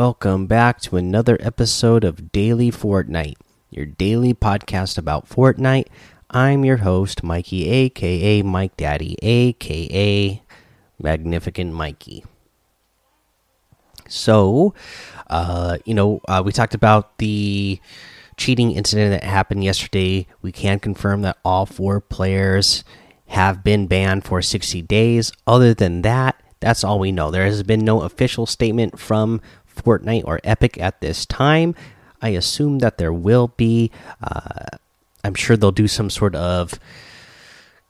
welcome back to another episode of Daily Fortnite, your daily podcast about Fortnite. I'm your host, Mikey, aka Mike Daddy, aka Magnificent Mikey. So, uh, you know, uh, we talked about the cheating incident that happened yesterday. We can confirm that all four players have been banned for 60 days. Other than that, that's all we know. There has been no official statement from Fortnite or Epic at this time. I assume that there will be. Uh, I'm sure they'll do some sort of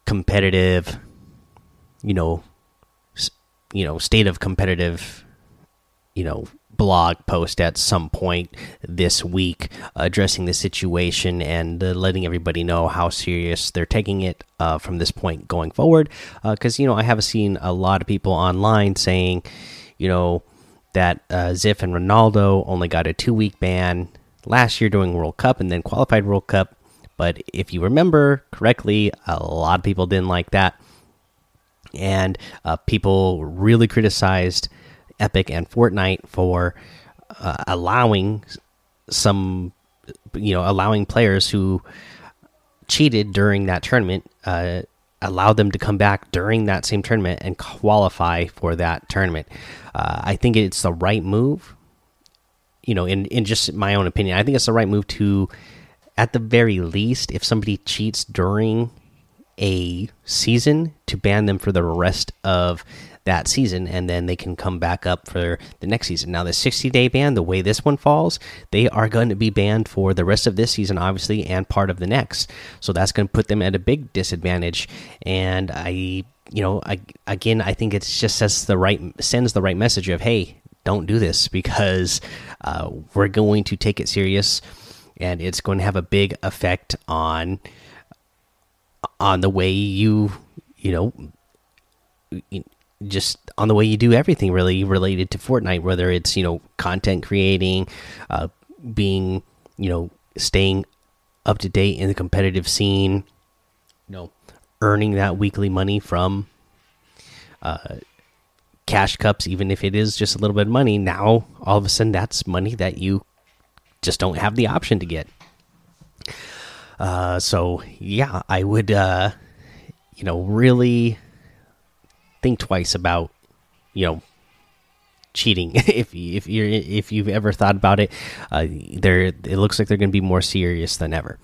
competitive, you know, you know, state of competitive, you know, blog post at some point this week addressing the situation and uh, letting everybody know how serious they're taking it uh, from this point going forward. Because, uh, you know, I have seen a lot of people online saying, you know, that uh, Ziff and Ronaldo only got a two week ban last year during World Cup and then qualified World Cup. But if you remember correctly, a lot of people didn't like that. And uh, people really criticized Epic and Fortnite for uh, allowing some, you know, allowing players who cheated during that tournament, uh, allow them to come back during that same tournament and qualify for that tournament. Uh, I think it's the right move. You know, in in just my own opinion, I think it's the right move to, at the very least, if somebody cheats during a season, to ban them for the rest of that season, and then they can come back up for the next season. Now, the 60 day ban, the way this one falls, they are going to be banned for the rest of this season, obviously, and part of the next. So that's going to put them at a big disadvantage. And I, you know, I, again, I think it just says the right sends the right message of hey, don't do this because uh, we're going to take it serious, and it's going to have a big effect on on the way you, you know just on the way you do everything really related to Fortnite, whether it's you know content creating, uh, being you know staying up to date in the competitive scene, you know, earning that weekly money from uh, cash cups, even if it is just a little bit of money. Now all of a sudden, that's money that you just don't have the option to get. Uh, so yeah, I would, uh, you know, really think twice about you know cheating. If if you're if you've ever thought about it uh, there it looks like they're going to be more serious than ever.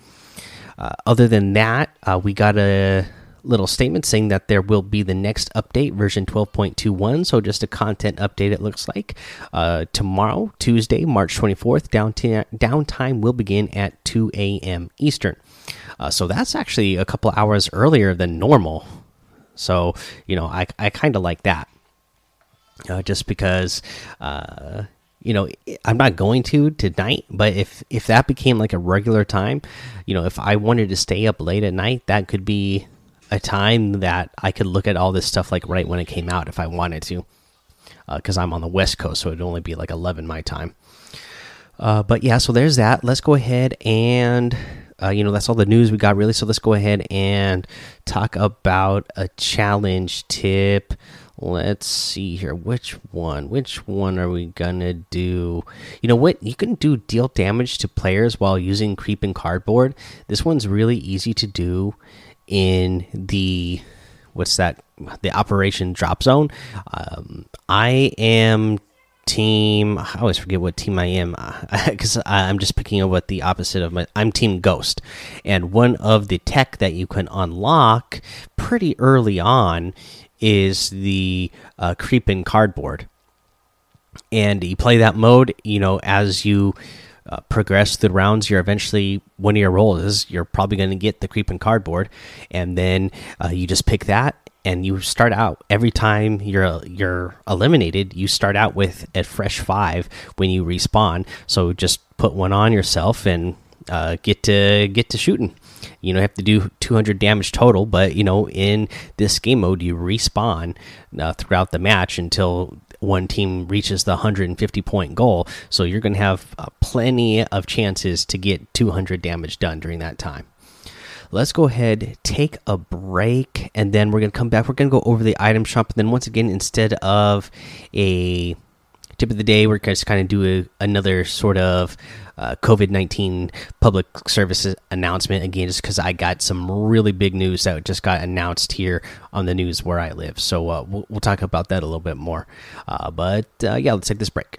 Uh, other than that uh, we got a little statement saying that there will be the next update version 12.21 so just a content update it looks like. Uh, tomorrow tuesday march 24th downtime downtime will begin at 2 a.m eastern. Uh, so that's actually a couple hours earlier than normal so you know, I I kind of like that, uh, just because. Uh, you know, I'm not going to tonight, but if if that became like a regular time, you know, if I wanted to stay up late at night, that could be a time that I could look at all this stuff like right when it came out if I wanted to, because uh, I'm on the West Coast, so it'd only be like 11 my time. Uh, but yeah, so there's that. Let's go ahead and uh, you know that's all the news we got really. So let's go ahead and talk about a challenge tip. Let's see here. Which one? Which one are we gonna do? You know what? You can do deal damage to players while using creeping cardboard. This one's really easy to do in the what's that? The operation drop zone. Um, i am team. I always forget what team I am because I'm just picking up what the opposite of my. I'm team Ghost, and one of the tech that you can unlock pretty early on is the uh, creeping cardboard. And you play that mode, you know, as you uh, progress through the rounds, you're eventually one of your rolls you're probably going to get the creeping cardboard, and then uh, you just pick that and you start out. Every time you're you're eliminated you start out with a fresh five when you respawn. So just put one on yourself and uh, get to get to shooting. You know have to do 200 damage total but you know in this game mode you respawn uh, throughout the match until one team reaches the 150 point goal so you're going to have uh, plenty of chances to get 200 damage done during that time let's go ahead, take a break, and then we're going to come back. We're going to go over the item shop. And then, once again, instead of a tip of the day, we're gonna just kind of do a, another sort of uh, COVID 19 public services announcement again, just because I got some really big news that just got announced here on the news where I live. So uh, we'll, we'll, talk about that a little bit more. Uh, but uh, yeah, let's take this break.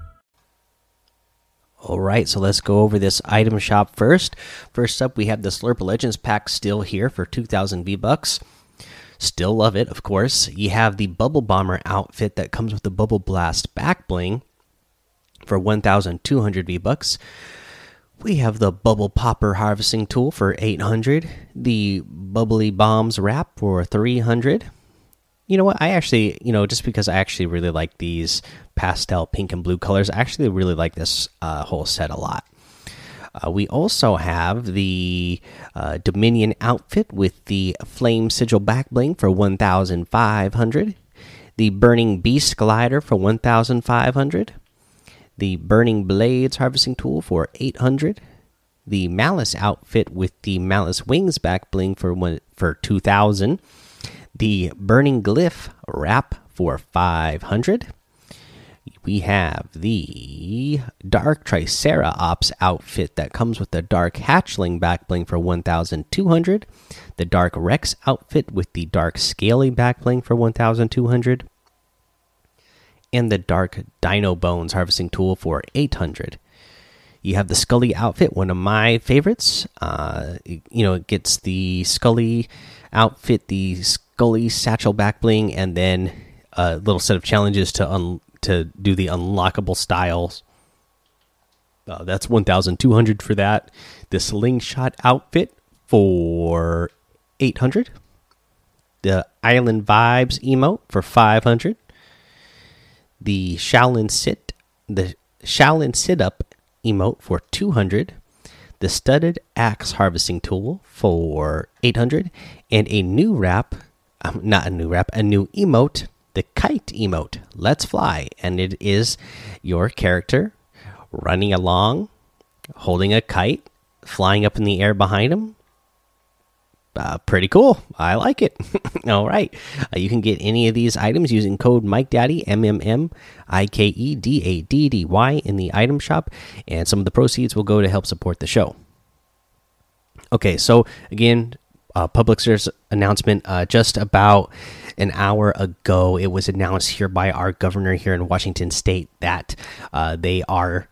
All right, so let's go over this item shop first. First up, we have the Slurp Legends pack still here for 2,000 V bucks. Still love it, of course. You have the Bubble Bomber outfit that comes with the Bubble Blast back bling for 1,200 V bucks. We have the Bubble Popper harvesting tool for 800. The Bubbly Bombs wrap for 300 you know what? I actually, you know, just because I actually really like these pastel pink and blue colors, I actually really like this uh, whole set a lot. Uh, we also have the uh, Dominion outfit with the Flame Sigil back bling for 1,500. The Burning Beast glider for 1,500. The Burning Blades harvesting tool for 800. The Malice outfit with the Malice wings back bling for one for 2,000 the Burning Glyph wrap for 500. We have the Dark Tricera Ops outfit that comes with the Dark Hatchling back bling for 1200. The Dark Rex outfit with the Dark Scaly back bling for 1200. And the Dark Dino Bones harvesting tool for 800. You have the Skully outfit, one of my favorites. Uh, you know, it gets the Skully outfit, the Satchel back bling, and then a little set of challenges to un to do the unlockable styles. Uh, that's 1,200 for that. The slingshot outfit for 800. The Island Vibes emote for 500. The Shaolin Sit, the Shaolin Sit Up emote for 200 the studded axe harvesting tool for 800 and a new wrap um, not a new wrap, a new emote, the kite emote. Let's fly, and it is your character running along, holding a kite, flying up in the air behind him. Uh, pretty cool. I like it. All right. Uh, you can get any of these items using code Mike Daddy M M M I K E D A D D Y in the item shop, and some of the proceeds will go to help support the show. Okay, so again, uh, public service announcement uh, just about an hour ago. It was announced here by our governor here in Washington State that uh, they are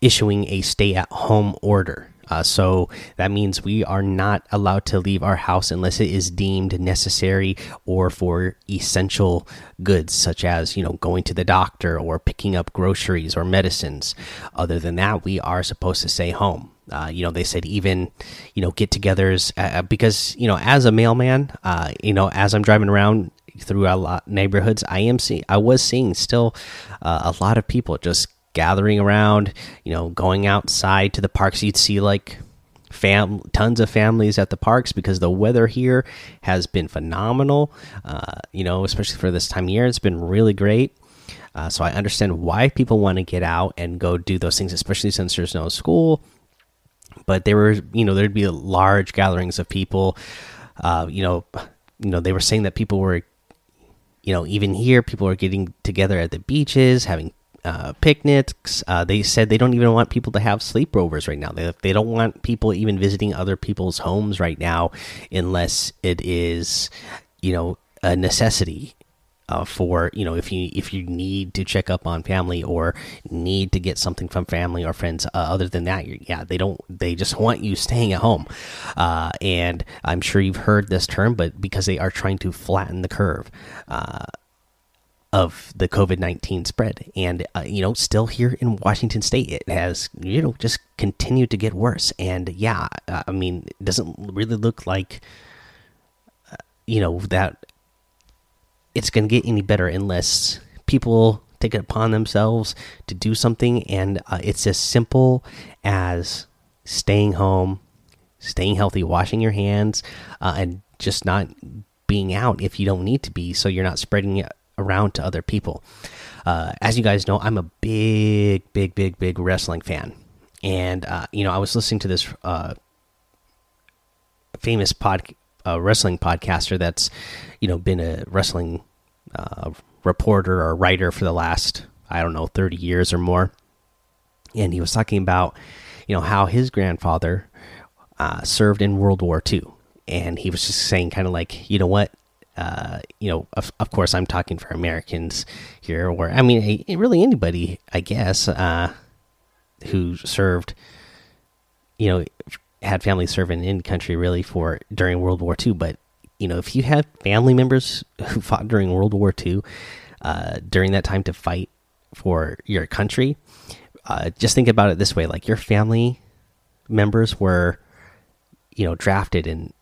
issuing a stay-at-home order. Uh, so that means we are not allowed to leave our house unless it is deemed necessary or for essential goods, such as you know going to the doctor or picking up groceries or medicines. Other than that, we are supposed to stay home. Uh, you know, they said even, you know, get-togethers uh, uh, because you know, as a mailman, uh, you know, as I'm driving around through a lot neighborhoods, I am seeing, I was seeing still uh, a lot of people just gathering around, you know, going outside to the parks. You'd see like fam tons of families at the parks because the weather here has been phenomenal. You know, especially for this time of year, it's been really great. So I understand why people want to get out and go do those things, especially since there's no school but there were you know there'd be large gatherings of people. Uh, you know you know they were saying that people were you know even here people are getting together at the beaches having uh, picnics. Uh, they said they don't even want people to have sleepovers right now. They, they don't want people even visiting other people's homes right now unless it is you know a necessity uh, for you know if you if you need to check up on family or need to get something from family or friends uh, other than that yeah they don't they just want you staying at home. Uh, and i'm sure you've heard this term but because they are trying to flatten the curve uh, of the covid-19 spread. And uh, you know still here in washington state it has you know just continued to get worse. And yeah uh, i mean it doesn't really look like you know that it's going to get any better unless people take it upon themselves to do something, and uh, it's as simple as staying home, staying healthy, washing your hands, uh, and just not being out if you don't need to be, so you're not spreading it around to other people. Uh, as you guys know, I'm a big, big, big, big wrestling fan, and uh, you know I was listening to this uh, famous pod uh, wrestling podcaster that's you know been a wrestling uh, reporter or writer for the last I don't know 30 years or more, and he was talking about you know how his grandfather uh, served in World War II, and he was just saying kind of like you know what. Uh, you know, of, of, course, I'm talking for Americans here, or I mean, really anybody, I guess, uh, who served, you know, had family serving in country really for during World War II. But you know, if you have family members who fought during World War II, uh, during that time to fight for your country, uh, just think about it this way: like your family members were, you know, drafted and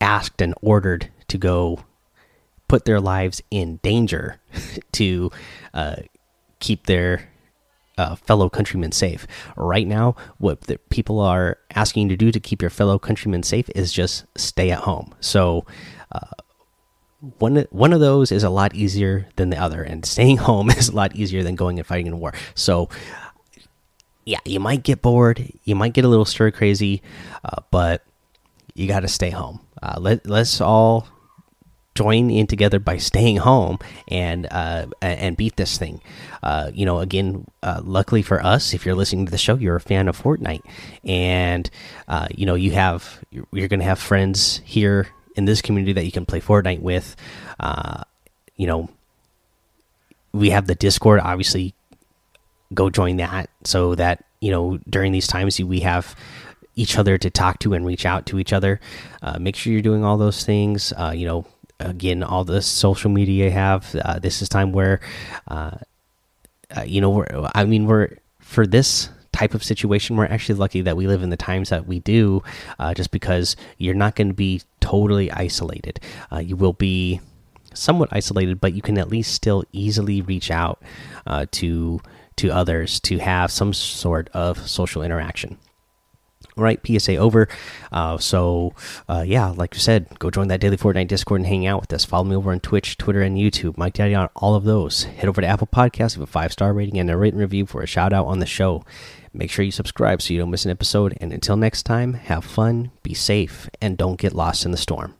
asked and ordered to go put their lives in danger to uh, keep their uh, fellow countrymen safe. Right now, what the people are asking you to do to keep your fellow countrymen safe is just stay at home. So, uh, one one of those is a lot easier than the other, and staying home is a lot easier than going and fighting in war. So, yeah, you might get bored, you might get a little stir crazy, uh, but you got to stay home. Uh, let let's all join in together by staying home and uh, and beat this thing. Uh, you know, again, uh, luckily for us, if you're listening to the show, you're a fan of Fortnite, and uh, you know you have you're, going to have friends here in this community that you can play Fortnite with. Uh, you know, we have the Discord. Obviously, go join that so that you know during these times we have each other to talk to and reach out to each other. Uh, make sure you're doing all those things. You know, again all the social media have. Uh, this is time where, uh, uh, you know, we're. I mean, we're for this type of situation. We're actually lucky that we live in the times that we do, uh, just because you're not going to be totally isolated. Uh, you will be somewhat isolated, but you can at least still easily reach out uh, to to others to have some sort of social interaction right psa over. Uh, so uh, yeah like you said go join that daily fortnite discord and hang out with us. Follow me over on twitch twitter and youtube. Mike daddy on all of those. Head over to apple Podcasts, give a five star rating and a written review for a shout out on the show. Make sure you subscribe so you don't miss an episode. And until next time have fun be safe and don't get lost in the storm